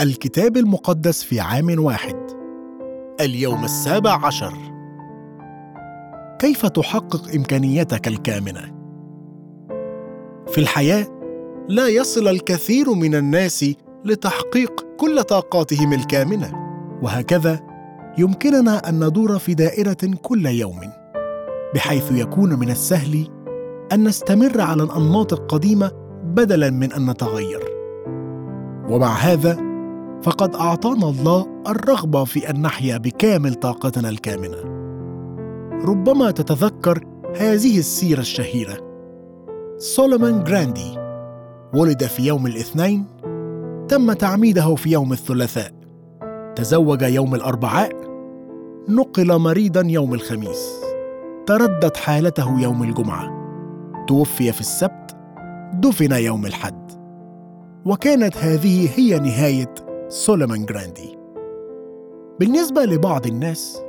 الكتاب المقدس في عام واحد. اليوم السابع عشر. كيف تحقق امكانياتك الكامنة؟ في الحياة لا يصل الكثير من الناس لتحقيق كل طاقاتهم الكامنة وهكذا يمكننا أن ندور في دائرة كل يوم بحيث يكون من السهل أن نستمر على الأنماط القديمة بدلا من أن نتغير. ومع هذا فقد أعطانا الله الرغبة في أن نحيا بكامل طاقتنا الكامنة. ربما تتذكر هذه السيرة الشهيرة. سولومون جراندي ولد في يوم الاثنين تم تعميده في يوم الثلاثاء. تزوج يوم الأربعاء نقل مريضا يوم الخميس. تردت حالته يوم الجمعة. توفي في السبت دفن يوم الحد وكانت هذه هي نهاية سولومون جراندي. بالنسبة لبعض الناس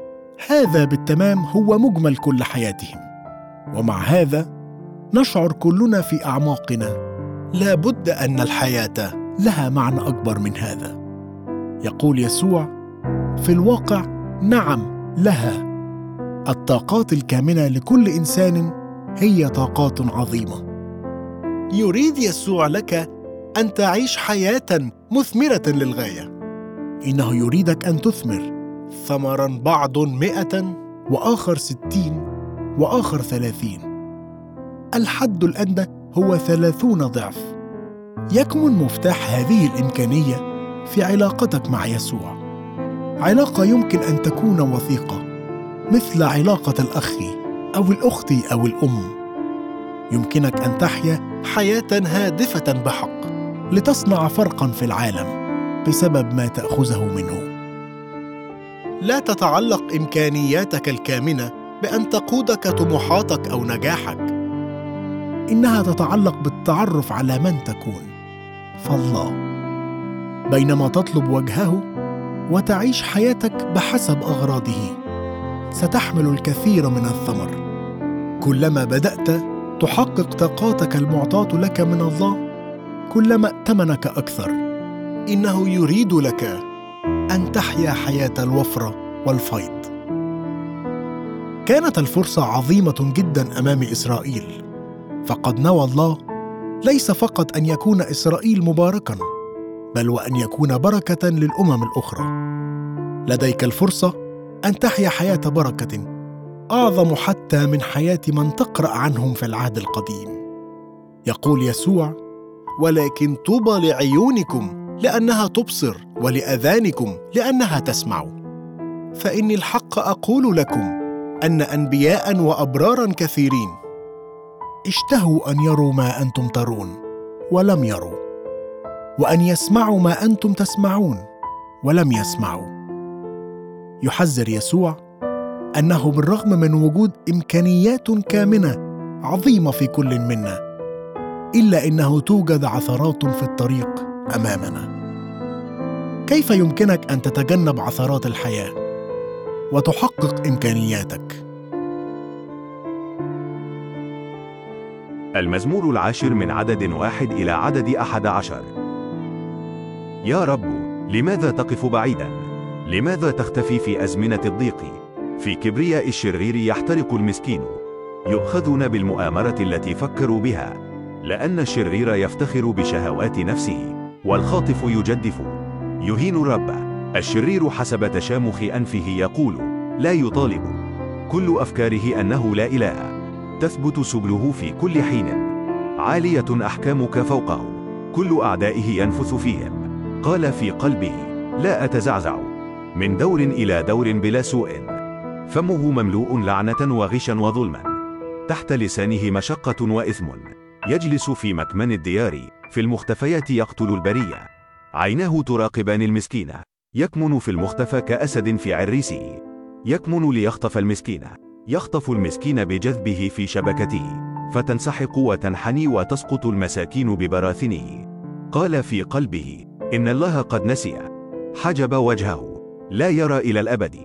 هذا بالتمام هو مجمل كل حياتهم. ومع هذا نشعر كلنا في أعماقنا لا بد أن الحياة لها معنى أكبر من هذا. يقول يسوع في الواقع نعم لها. الطاقات الكامنة لكل إنسان هي طاقات عظيمة. يريد يسوع لك أن تعيش حياة مثمرة للغاية. إنه يريدك أن تثمر ثمرا بعض مئة وآخر ستين وآخر ثلاثين. الحد الأدنى هو ثلاثون ضعف. يكمن مفتاح هذه الإمكانية في علاقتك مع يسوع. علاقة يمكن أن تكون وثيقة مثل علاقة الأخ أو الأخت أو الأم. يمكنك أن تحيا حياة هادفة بحق. لتصنع فرقا في العالم بسبب ما تأخذه منه. لا تتعلق إمكانياتك الكامنة بأن تقودك طموحاتك أو نجاحك. إنها تتعلق بالتعرف على من تكون. فالله. بينما تطلب وجهه وتعيش حياتك بحسب أغراضه ستحمل الكثير من الثمر. كلما بدأت تحقق طاقاتك المعطاة لك من الله كلما ائتمنك أكثر. إنه يريد لك أن تحيا حياة الوفره والفيض. كانت الفرصة عظيمة جدا أمام إسرائيل. فقد نوى الله ليس فقط أن يكون إسرائيل مباركا بل وأن يكون بركة للأمم الأخرى. لديك الفرصة أن تحيا حياة بركة أعظم حتى من حياة من تقرأ عنهم في العهد القديم. يقول يسوع ولكن طوبى لعيونكم لأنها تبصر ولأذانكم لأنها تسمع. فإني الحق أقول لكم أن أنبياء وأبرارا كثيرين اشتهوا أن يروا ما أنتم ترون ولم يروا وأن يسمعوا ما أنتم تسمعون ولم يسمعوا. يحذر يسوع أنه بالرغم من وجود إمكانيات كامنة عظيمة في كل منا إلا إنه توجد عثرات في الطريق أمامنا كيف يمكنك أن تتجنب عثرات الحياة وتحقق إمكانياتك المزمور العاشر من عدد واحد إلى عدد أحد عشر يا رب لماذا تقف بعيدا؟ لماذا تختفي في أزمنة الضيق؟ في كبرياء الشرير يحترق المسكين يؤخذون بالمؤامرة التي فكروا بها لأن الشرير يفتخر بشهوات نفسه والخاطف يجدف. يهين الرب. الشرير حسب تشامخ أنفه يقول لا يطالب. كل أفكاره أنه لا إله. تثبت سبله في كل حين. عالية أحكامك فوقه. كل أعدائه ينفث فيهم قال في قلبه لا أتزعزع. من دور إلى دور بلا سوء. فمه مملوء لعنة وغشا وظلما. تحت لسانه مشقة وإثم. يجلس في مكمن الديار. في المختفيات يقتل البرية. عيناه تراقبان المسكين. يكمن في المختفى كأسد في عريسه. يكمن ليخطف المسكين. يخطف المسكين بجذبه في شبكته. فتنسحق وتنحني وتسقط المساكين ببراثنه. قال في قلبه إن الله قد نسي. حجب وجهه. لا يرى إلى الأبد.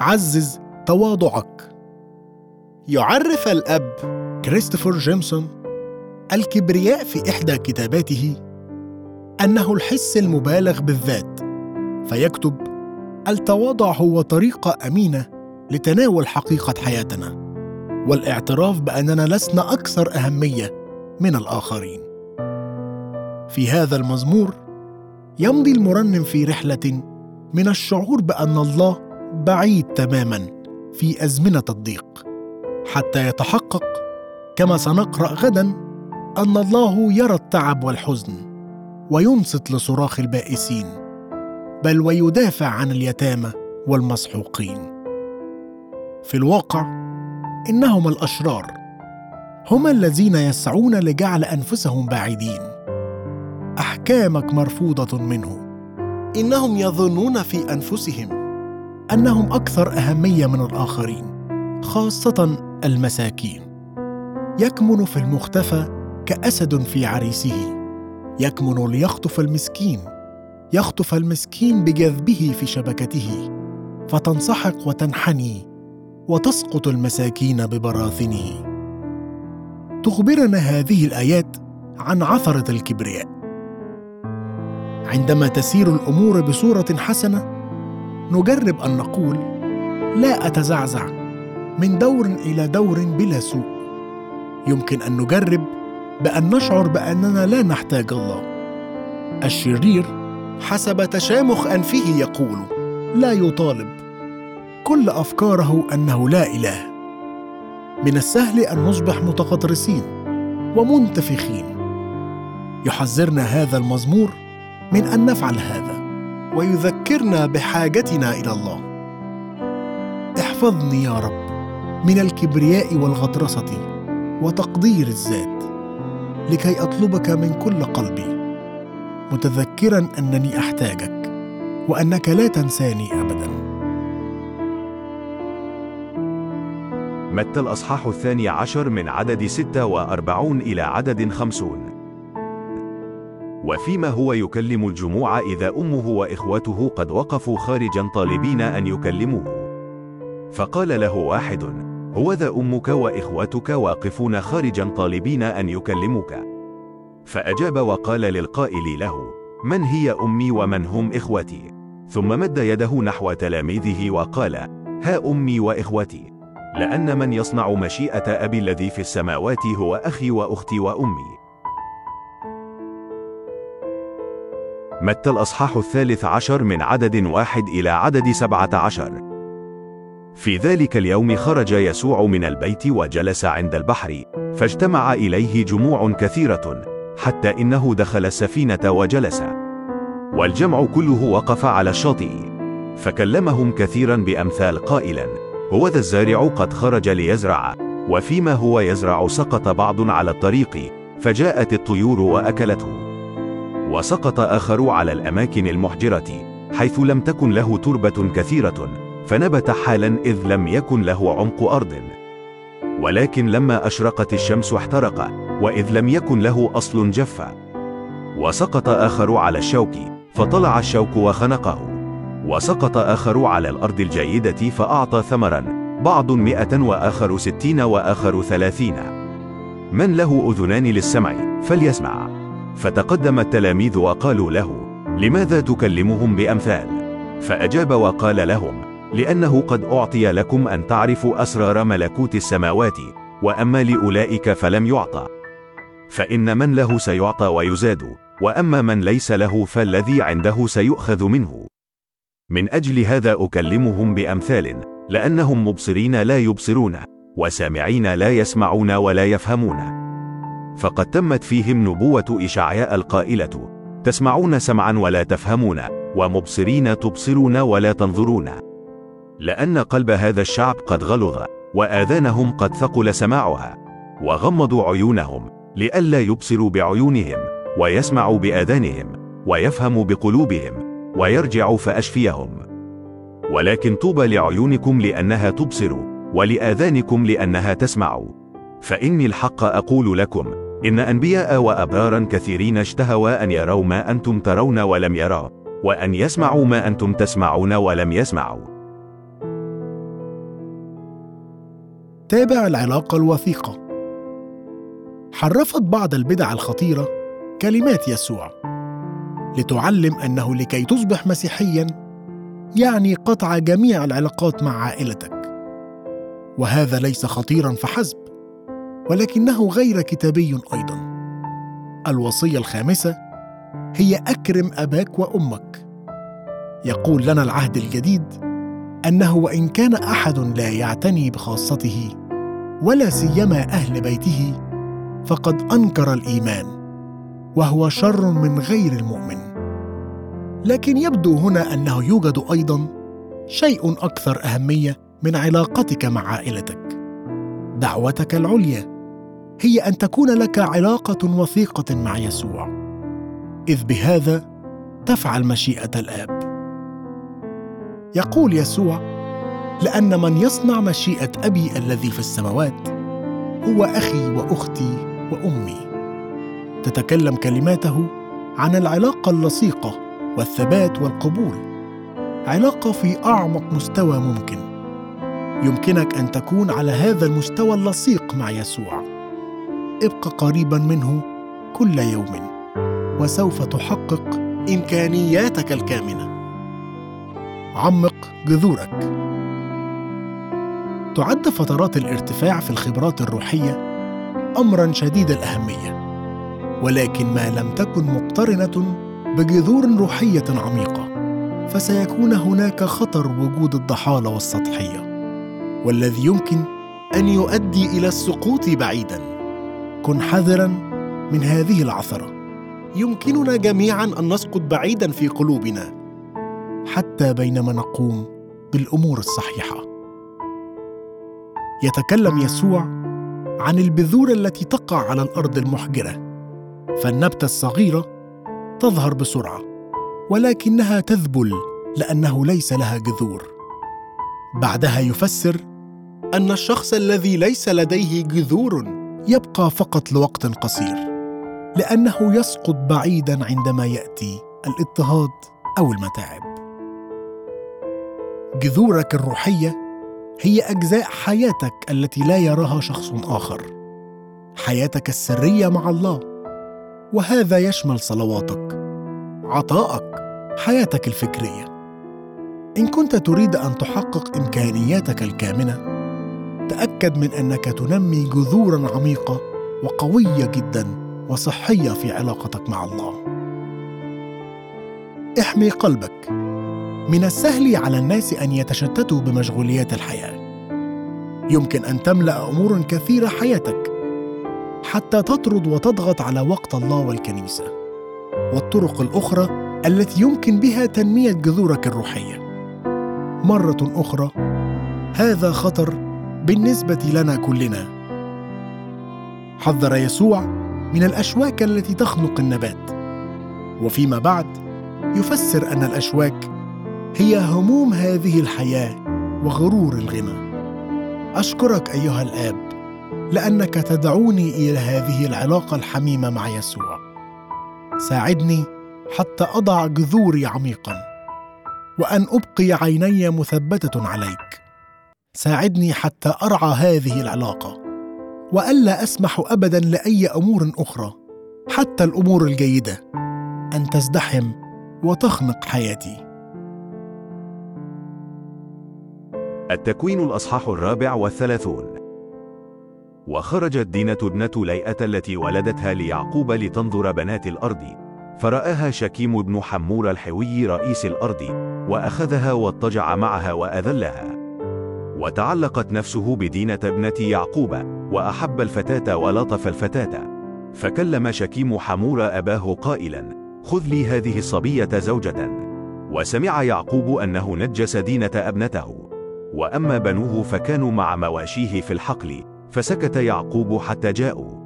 عزز تواضعك. يعرف الأب كريستوفر جيمسون الكبرياء في إحدى كتاباته أنه الحس المبالغ بالذات فيكتب التواضع هو طريقة أمينة لتناول حقيقة حياتنا والاعتراف بأننا لسنا أكثر أهمية من الآخرين. في هذا المزمور يمضي المرنم في رحلة من الشعور بأن الله بعيد تماما في أزمنة الضيق. حتى يتحقق كما سنقرأ غدا أن الله يرى التعب والحزن وينصت لصراخ البائسين بل ويدافع عن اليتامى والمسحوقين. في الواقع انهم الأشرار هم الذين يسعون لجعل أنفسهم بعيدين أحكامك مرفوضة منه. إنهم يظنون في أنفسهم أنهم أكثر أهمية من الآخرين. خاصة المساكين. يكمن في المختفى كأسد في عريسه. يكمن ليخطف المسكين. يخطف المسكين بجذبه في شبكته. فتنسحق وتنحني وتسقط المساكين ببراثنه. تخبرنا هذه الآيات عن عثرة الكبرياء. عندما تسير الأمور بصورة حسنة نجرب أن نقول لا أتزعزع. من دور إلى دور بلا سوء. يمكن أن نجرب بأن نشعر بأننا لا نحتاج الله. الشرير حسب تشامخ أنفه يقول لا يطالب. كل أفكاره أنه لا إله. من السهل أن نصبح متغطرسين ومنتفخين. يحذرنا هذا المزمور من أن نفعل هذا ويذكرنا بحاجتنا إلى الله. احفظني يا رب. من الكبرياء والغطرسة وتقدير الذات لكي أطلبك من كل قلبي متذكرا أنني أحتاجك وأنك لا تنساني ابدا. متى الأصحاح الثاني عشر من عدد ستة وأربعون إلى عدد خمسون؟ وفيما هو يكلم الجموع إذا أمه وإخوته قد وقفوا خارجا طالبين أن يكلموه. فقال له واحد هو ذا أمك وإخوتك واقفون خارجا طالبين أن يكلموك فأجاب وقال للقائل له من هي أمي ومن هم إخوتي ثم مد يده نحو تلاميذه وقال ها أمي وإخوتي لأن من يصنع مشيئة أبي الذي في السماوات هو أخي وأختي وأمي. متى الأصحاح الثالث عشر من عدد واحد إلى عدد سبعة عشر. في ذلك اليوم خرج يسوع من البيت وجلس عند البحر، فاجتمع إليه جموع كثيرة، حتى إنه دخل السفينة وجلس. والجمع كله وقف على الشاطئ، فكلمهم كثيرا بأمثال قائلا: هو ذا الزارع قد خرج ليزرع. وفيما هو يزرع سقط بعض على الطريق فجاءت الطيور وأكلته. وسقط آخر على الأماكن المحجرة حيث لم تكن له تربة كثيرة. فنبت حالا إذ لم يكن له عمق أرض. ولكن لما أشرقت الشمس احترق وإذ لم يكن له أصل جف وسقط آخر على الشوك فطلع الشوك وخنقه. وسقط آخر على الأرض الجيدة فأعطى ثمرا. بعض مئة وآخر ستين وآخر ثلاثين. من له أذنان للسمع؟ فليسمع. فتقدم التلاميذ وقالوا له لماذا تكلمهم بأمثال؟ فأجاب وقال لهم لأنه قد أعطي لكم أن تعرفوا أسرار ملكوت السماوات وأما لأولئك فلم يعطى فإن من له سيعطى ويزاد وأما من ليس له فالذي عنده سيؤخذ منه. من أجل هذا أكلمهم بأمثال لأنهم مبصرين لا يبصرون وسامعين لا يسمعون ولا يفهمون. فقد تمت فيهم نبوة إشعياء القائلة تسمعون سمعا ولا تفهمون ومبصرين تبصرون ولا تنظرون. لأن قلب هذا الشعب قد غلظ وآذانهم قد ثقل سماعها وغمضوا عيونهم لئلا يبصروا بعيونهم ويسمعوا بآذانهم ويفهموا بقلوبهم ويرجع فأشفيهم. ولكن طوبى لعيونكم لأنها تبصر ولآذانكم لأنها تسمع. فإني الحق أقول لكم إن أنبياء وأبرارا كثيرين اشتهوا أن يروا ما أنتم ترون ولم يروا وأن يسمعوا ما أنتم تسمعون ولم يسمعوا. تابع العلاقة الوثيقة. حرفت بعض البدع الخطيرة كلمات يسوع لتعلم أنه لكي تصبح مسيحيا يعني قطع جميع العلاقات مع عائلتك. وهذا ليس خطيرا فحسب ولكنه غير كتابي أيضا. الوصية الخامسة هي أكرم أباك وأمك. يقول لنا العهد الجديد أنه وإن كان أحد لا يعتني بخاصته ولا سيما أهل بيته فقد أنكر الإيمان وهو شر من غير المؤمن. لكن يبدو هنا أنه يوجد أيضا شيء أكثر أهمية من علاقتك مع عائلتك. دعوتك العليا هي أن تكون لك علاقة وثيقة مع يسوع. إذ بهذا تفعل مشيئة الآب. يقول يسوع لأن من يصنع مشيئة أبي الذي في السماوات هو أخي وأختي وأمي. تتكلم كلماته عن العلاقة اللصيقة والثبات والقبول علاقة في أعمق مستوى ممكن. يمكنك أن تكون على هذا المستوى اللصيق مع يسوع. ابق قريبا منه كل يوم وسوف تحقق إمكانياتك الكامنة. عمق جذورك. تعد فترات الارتفاع في الخبرات الروحية امرا شديد الأهمية ولكن ما لم تكن مقترنة بجذور روحية عميقة فسيكون هناك خطر وجود الضحالة والسطحية والذي يمكن أن يؤدي إلى السقوط بعيدا. كن حذرا من هذه العثرة. يمكننا جميعا أن نسقط بعيدا في قلوبنا. حتى بينما نقوم بالأمور الصحيحة. يتكلم يسوع عن البذور التي تقع على الأرض المحجرة. فالنبتة الصغيرة تظهر بسرعة ولكنها تذبل لأنه ليس لها جذور. بعدها يفسر أن الشخص الذي ليس لديه جذور يبقى فقط لوقت قصير لأنه يسقط بعيدا عندما يأتي الإضطهاد أو المتاعب. جذورك الروحية هي أجزاء حياتك التي لا يراها شخص آخر. حياتك السرية مع الله وهذا يشمل صلواتك عطائك حياتك الفكرية. إن كنت تريد أن تحقق إمكانياتك الكامنة تأكد من أنك تنمي جذورا عميقة وقوية جدا وصحية في علاقتك مع الله. احمي قلبك. من السهل على الناس أن يتشتتوا بمشغوليات الحياة. يمكن أن تملأ أمور كثيرة حياتك حتى تطرد وتضغط على وقت الله والكنيسة والطرق الأخرى التي يمكن بها تنمية جذورك الروحية. مرة أخرى هذا خطر بالنسبة لنا كلنا. حذر يسوع من الأشواك التي تخنق النبات. وفيما بعد يفسر أن الأشواك هي هموم هذه الحياة وغرور الغنى. أشكرك أيها الآب لأنك تدعوني إلى هذه العلاقة الحميمة مع يسوع. ساعدني حتى أضع جذوري عميقا وأن أبقي عيني مثبتة عليك. ساعدني حتى أرعى هذه العلاقة وألا أسمح ابدا لأي أمور أخرى حتى الأمور الجيدة أن تزدحم وتخنق حياتي. التكوين الأصحاح الرابع والثلاثون. وخرجت دينة ابنة ليئة التي ولدتها ليعقوب لتنظر بنات الأرض. فرآها شكيم بن حمور الحوي رئيس الأرض وأخذها واضطجع معها وأذلها. وتعلقت نفسه بدينة ابنة يعقوب وأحب الفتاة ولطف الفتاة. فكلم شكيم حمور أباه قائلا خذ لي هذه الصبية زوجة. وسمع يعقوب أنه نجس دينة ابنته. وأما بنوه فكانوا مع مواشيه في الحقل فسكت يعقوب حتى جاءوا.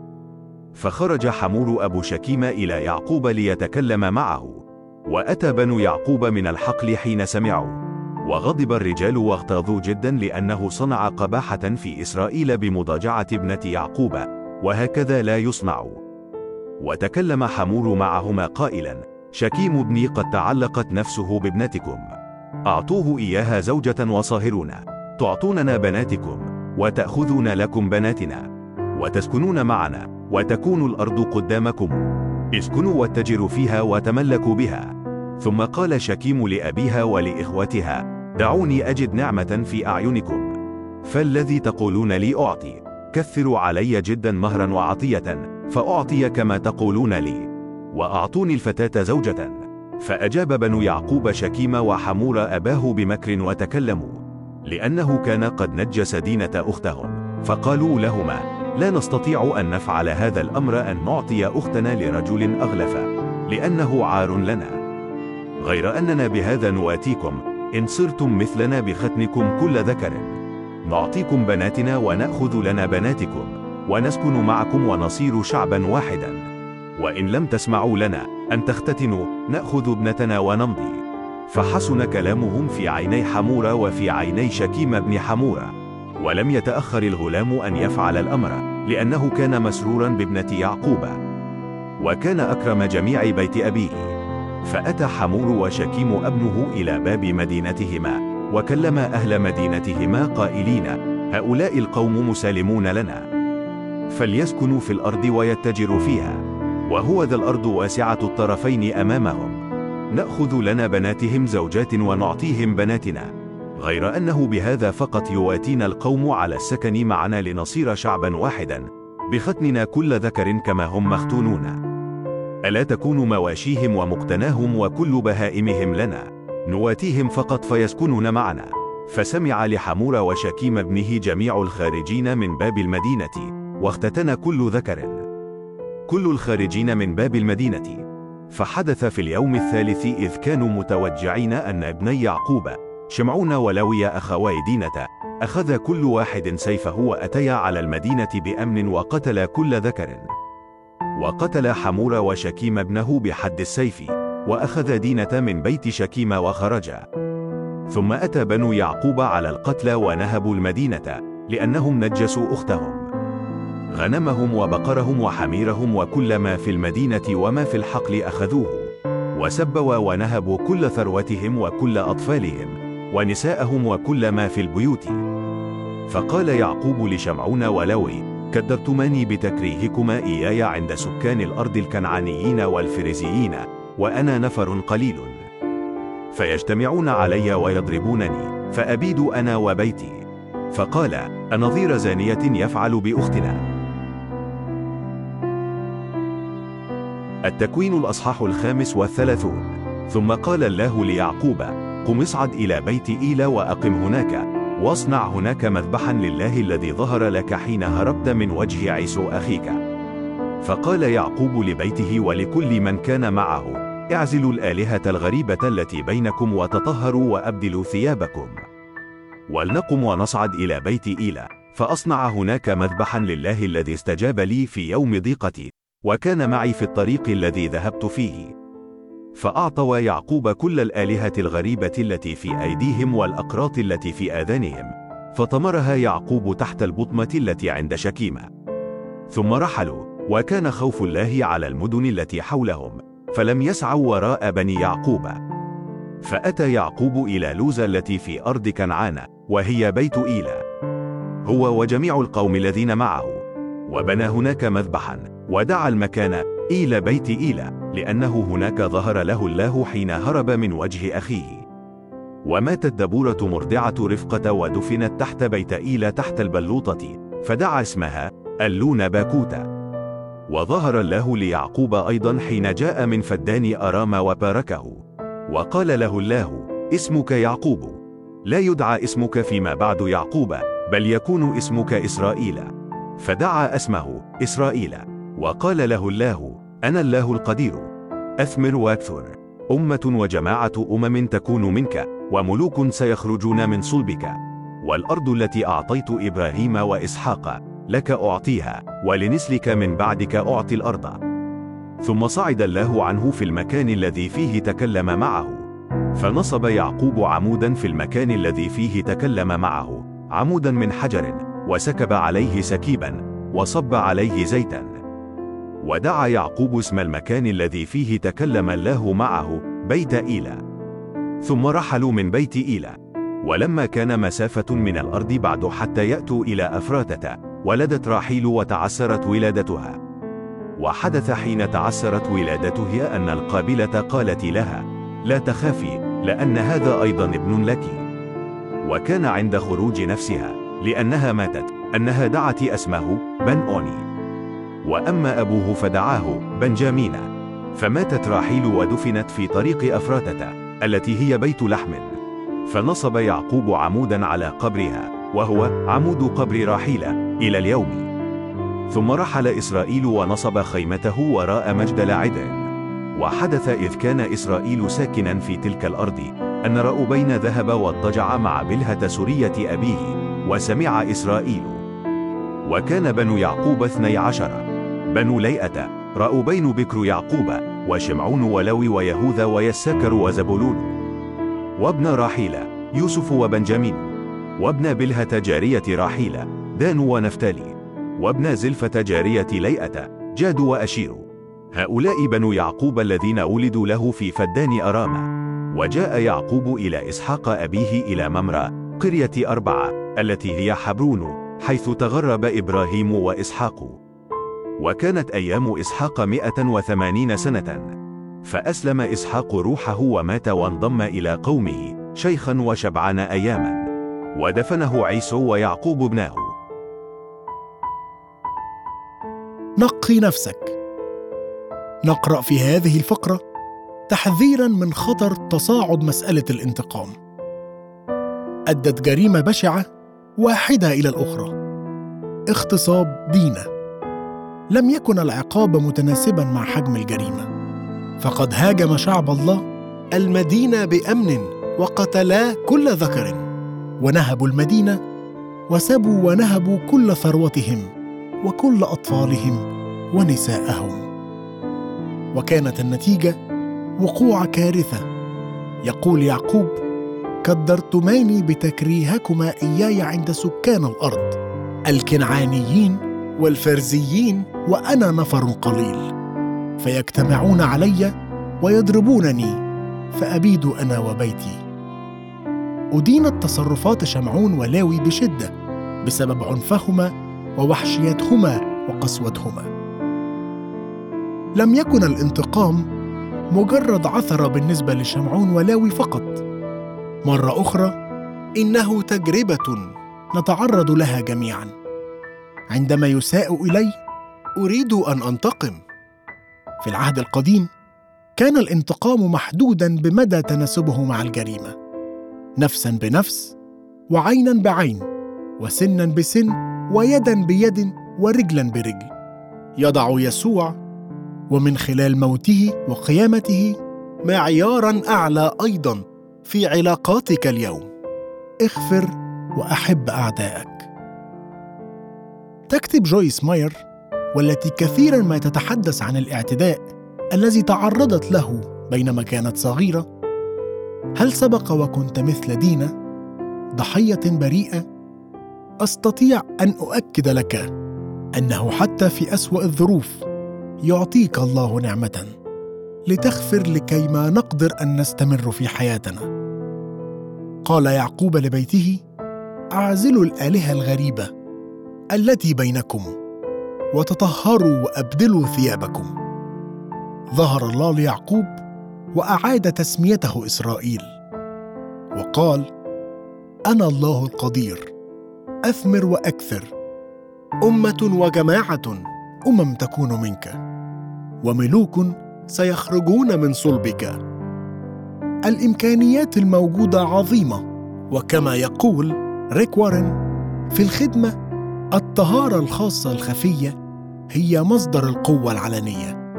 فخرج حمور أبو شكيم إلى يعقوب ليتكلم معه. وأتى بنو يعقوب من الحقل حين سمعوا. وغضب الرجال واغتاظوا جدا لأنه صنع قباحة في إسرائيل بمضاجعة ابنة يعقوب وهكذا لا يصنع. وتكلم حمور معهما قائلا شكيم ابني قد تعلقت نفسه بابنتكم. أعطوه إياها زوجة وصاهرون. تعطوننا بناتكم وتأخذون لكم بناتنا وتسكنون معنا وتكون الأرض قدامكم. اسكنوا واتجروا فيها وتملكوا بها. ثم قال شكيم لأبيها ولإخوتها دعوني أجد نعمة في أعينكم. فالذي تقولون لي أعطي. كثروا علي جدا مهرا وعطية فأعطي كما تقولون لي. وأعطوني الفتاة زوجة. فأجاب بنو يعقوب شكيم وحمور أباه بمكر وتكلموا لأنه كان قد نجس دينة أختهم فقالوا لهما لا نستطيع أن نفعل هذا الأمر أن نعطي أختنا لرجل أغلف لأنه عار لنا. غير أننا بهذا نواتيكم إن صرتم مثلنا بختنكم كل ذكر. نعطيكم بناتنا ونأخذ لنا بناتكم ونسكن معكم ونصير شعبا واحدا. وإن لم تسمعوا لنا أن تختتنوا نأخذ ابنتنا ونمضي. فحسن كلامهم في عيني حمورة وفي عيني شكيم بن حمورة. ولم يتأخر الغلام أن يفعل الأمر لأنه كان مسرورا بابنة يعقوب. وكان أكرم جميع بيت أبيه. فأتى حمور وشكيم ابنه إلى باب مدينتهما وكلما أهل مدينتهما قائلين هؤلاء القوم مسالمون لنا. فليسكنوا في الأرض ويتجروا فيها. وهو ذا الأرض واسعة الطرفين أمامهم. نأخذ لنا بناتهم زوجات ونعطيهم بناتنا. غير أنه بهذا فقط يواتينا القوم على السكن معنا لنصير شعبا واحدا. بختننا كل ذكر كما هم مختونون. ألا تكون مواشيهم ومقتناهم وكل بهائمهم لنا. نواتيهم فقط فيسكنون معنا. فسمع لحمور وشكيم ابنه جميع الخارجين من باب المدينة. واختتن كل ذكر. كل الخارجين من باب المدينة. فحدث في اليوم الثالث إذ كانوا متوجعين أن ابني يعقوب شمعون ولوي أخوي دينة أخذ كل واحد سيفه وأتيا على المدينة بأمن وقتل كل ذكر. وقتل حمور وشكيم ابنه بحد السيف وأخذ دينة من بيت شكيم وخرجا ثم أتى بنو يعقوب على القتلى ونهبوا المدينة لأنهم نجسوا أختهم. غنمهم وبقرهم وحميرهم وكل ما في المدينة وما في الحقل أخذوه وسبوا ونهبوا كل ثروتهم وكل أطفالهم ونساءهم وكل ما في البيوت. فقال يعقوب لشمعون ولوي كدرتماني بتكريهكما إياي عند سكان الأرض الكنعانيين والفريزيين وأنا نفر قليل. فيجتمعون علي ويضربونني فأبيد أنا وبيتي. فقال أنظير زانية يفعل بأختنا. التكوين الأصحاح الخامس والثلاثون. ثم قال الله ليعقوب قم اصعد إلى بيت إيلا وأقم هناك واصنع هناك مذبحا لله الذي ظهر لك حين هربت من وجه عيسو أخيك. فقال يعقوب لبيته ولكل من كان معه اعزلوا الآلهة الغريبة التي بينكم وتطهروا وأبدلوا ثيابكم. ولنقم ونصعد إلى بيت إيلا فأصنع هناك مذبحا لله الذي استجاب لي في يوم ضيقتي. وكان معي في الطريق الذي ذهبت فيه. فأعطوا يعقوب كل الآلهة الغريبة التي في أيديهم والأقراط التي في آذانهم فطمرها يعقوب تحت البطمة التي عند شكيمة. ثم رحلوا وكان خوف الله على المدن التي حولهم فلم يسعوا وراء بني يعقوب. فأتى يعقوب إلى لوزة التي في أرض كنعان وهي بيت إيلا. هو وجميع القوم الذين معه. وبنى هناك مذبحا. ودعا المكان إيل بيت إيلا لأنه هناك ظهر له الله حين هرب من وجه أخيه. وماتت دبورة مرضعة رفقة ودفنت تحت بيت إيلا تحت البلوطة فدعا اسمها اللون باكوتا. وظهر الله ليعقوب أيضا حين جاء من فدان أرام وباركه. وقال له الله اسمك يعقوب. لا يدعى اسمك فيما بعد يعقوب بل يكون اسمك إسرائيل. فدعا اسمه إسرائيل. وقال له الله أنا الله القدير. أثمر وأكثر. أمة وجماعة أمم تكون منك وملوك سيخرجون من صلبك. والأرض التي أعطيت إبراهيم وإسحاق لك أعطيها ولنسلك من بعدك أعطي الأرض. ثم صعد الله عنه في المكان الذي فيه تكلم معه. فنصب يعقوب عمودا في المكان الذي فيه تكلم معه عمودا من حجر وسكب عليه سكيبا وصب عليه زيتا. ودعا يعقوب اسم المكان الذي فيه تكلم الله معه بيت إيلا. ثم رحلوا من بيت إيلا. ولما كان مسافة من الأرض بعد حتى يأتوا إلى أفراتة ولدت راحيل وتعسرت ولادتها. وحدث حين تعسرت ولادتها أن القابلة قالت لها لا تخافي لأن هذا أيضا ابن لك. وكان عند خروج نفسها لأنها ماتت أنها دعت اسمه بن أوني. وأما أبوه فدعاه بنجامين فماتت راحيل ودفنت في طريق أفراتة التي هي بيت لحم. فنصب يعقوب عمودا على قبرها وهو عمود قبر راحيل إلى اليوم. ثم رحل إسرائيل ونصب خيمته وراء مجدل عدن وحدث إذ كان إسرائيل ساكنا في تلك الأرض أن رأوبين ذهب واضطجع مع بلهة سرية أبيه وسمع إسرائيل. وكان بنو يعقوب اثني عشر. بنو ليئة رأوبين بكر يعقوب وشمعون ولوي ويهوذا ويساكر وزبولون. وابن راحيل يوسف وبنجامين. وابن بلهة جارية راحيل دان ونفتالي. وابن زلفة جارية ليئة جاد وأشير. هؤلاء بنو يعقوب الذين ولدوا له في فدان أرامة. وجاء يعقوب إلى إسحاق أبيه إلى ممرى قرية أربعة التي هي حبرون حيث تغرب إبراهيم وإسحاق. وكانت أيام إسحاق مئة وثمانين سنة. فأسلم إسحاق روحه ومات وانضم إلى قومه شيخا وشبعان أياما. ودفنه عيسو ويعقوب ابناه. نقي نفسك. نقرأ في هذه الفقرة تحذيرا من خطر تصاعد مسألة الانتقام. أدت جريمة بشعة واحدة إلى الأخرى. اغتصاب دينا. لم يكن العقاب متناسبا مع حجم الجريمة. فقد هاجم شعب الله المدينة بأمن وقتلا كل ذكر. ونهبوا المدينة وسبوا ونهبوا كل ثروتهم وكل أطفالهم ونساءهم. وكانت النتيجة وقوع كارثة. يقول يعقوب كدرتماني بتكريهكما إياي عند سكان الأرض الكنعانيين والفرزيين وأنا نفر قليل. فيجتمعون علي ويضربونني فأبيد أنا وبيتي. ادينت تصرفات شمعون ولاوي بشدة بسبب عنفهما ووحشيتهما وقسوتهما. لم يكن الانتقام مجرد عثره بالنسبة لشمعون ولاوي فقط. مرة أخرى إنه تجربة نتعرض لها جميعا. عندما يساء إلي أريد أن أنتقم. في العهد القديم كان الانتقام محدودا بمدى تناسبه مع الجريمة. نفسا بنفس وعينا بعين وسنا بسن ويدا بيد ورجلا برجل. يضع يسوع ومن خلال موته وقيامته معيارا أعلى أيضا في علاقاتك اليوم. اغفر وأحب أعدائك. تكتب جويس ماير والتي كثيرا ما تتحدث عن الاعتداء الذي تعرضت له بينما كانت صغيرة. هل سبق وكنت مثل دينا؟ ضحية بريئة. أستطيع أن أؤكد لك أنه حتى في أسوأ الظروف يعطيك الله نعمة لتغفر لكي ما نقدر أن نستمر في حياتنا. قال يعقوب لبيته أعزلوا الآلهة الغريبة التي بينكم. وتطهروا وأبدلوا ثيابكم. ظهر الله ليعقوب وأعاد تسميته إسرائيل. وقال أنا الله القدير أثمر وأكثر أمة وجماعة أمم تكون منك وملوك سيخرجون من صلبك. الإمكانيات الموجودة عظيمة وكما يقول ريك وارن في الخدمة الطهارة الخاصة الخفية هي مصدر القوة العلنية.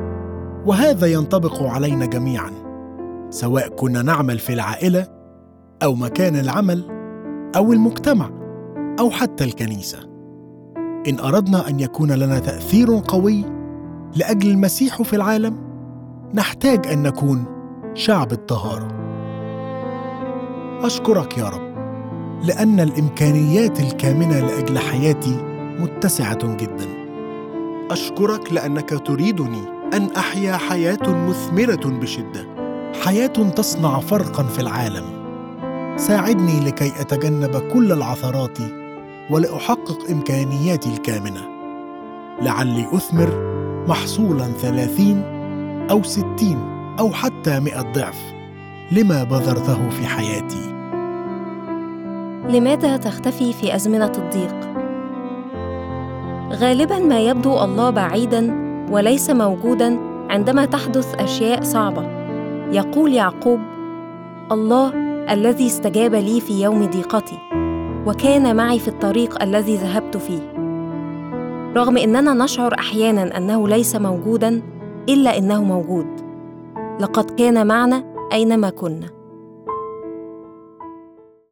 وهذا ينطبق علينا جميعا سواء كنا نعمل في العائلة أو مكان العمل أو المجتمع أو حتى الكنيسة. إن أردنا أن يكون لنا تأثير قوي لأجل المسيح في العالم نحتاج أن نكون شعب الطهارة. أشكرك يا رب لأن الإمكانيات الكامنة لأجل حياتي متسعة جدا. أشكرك لأنك تريدني أن أحيا حياة مثمرة بشدة. حياة تصنع فرقا في العالم. ساعدني لكي أتجنب كل العثرات ولأحقق إمكانياتي الكامنة. لعلي أثمر محصولا ثلاثين أو ستين أو حتى مئة ضعف. لما بذرته في حياتي؟ لماذا تختفي في أزمنة الضيق؟ غالباً ما يبدو الله بعيداً وليس موجوداً عندما تحدث أشياء صعبة. يقول يعقوب: الله الذي استجاب لي في يوم ضيقتي وكان معي في الطريق الذي ذهبت فيه. رغم إننا نشعر أحيانا أنه ليس موجودا إلا إنه موجود لقد كان معنا أينما كنا